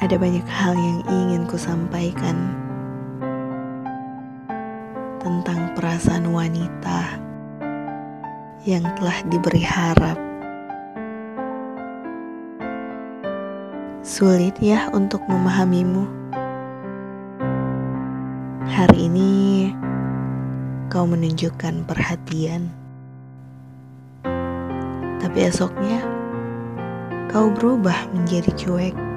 Ada banyak hal yang ingin ku sampaikan tentang perasaan wanita yang telah diberi harap. Sulit ya untuk memahamimu. Hari ini kau menunjukkan perhatian, tapi esoknya kau berubah menjadi cuek.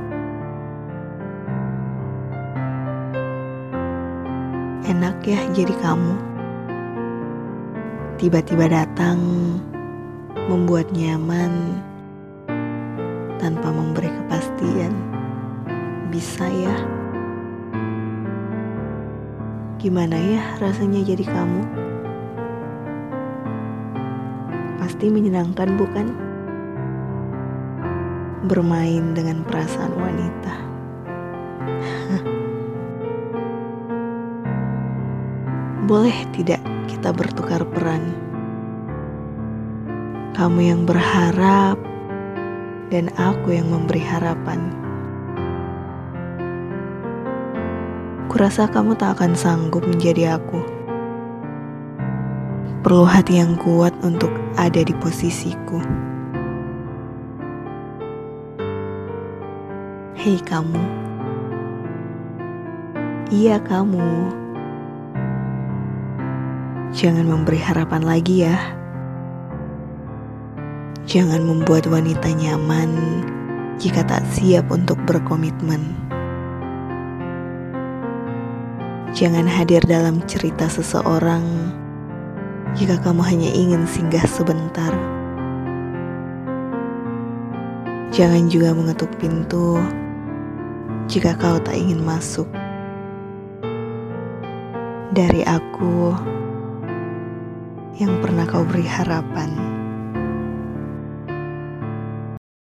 Enak ya jadi kamu. Tiba-tiba datang, membuat nyaman tanpa memberi kepastian. Bisa ya? Gimana ya rasanya jadi kamu? Pasti menyenangkan, bukan? Bermain dengan perasaan wanita. Boleh tidak kita bertukar peran? Kamu yang berharap dan aku yang memberi harapan. Kurasa kamu tak akan sanggup menjadi aku. Perlu hati yang kuat untuk ada di posisiku. Hei kamu. Iya kamu. Jangan memberi harapan lagi ya. Jangan membuat wanita nyaman jika tak siap untuk berkomitmen. Jangan hadir dalam cerita seseorang jika kamu hanya ingin singgah sebentar. Jangan juga mengetuk pintu jika kau tak ingin masuk. Dari aku, yang pernah kau beri harapan.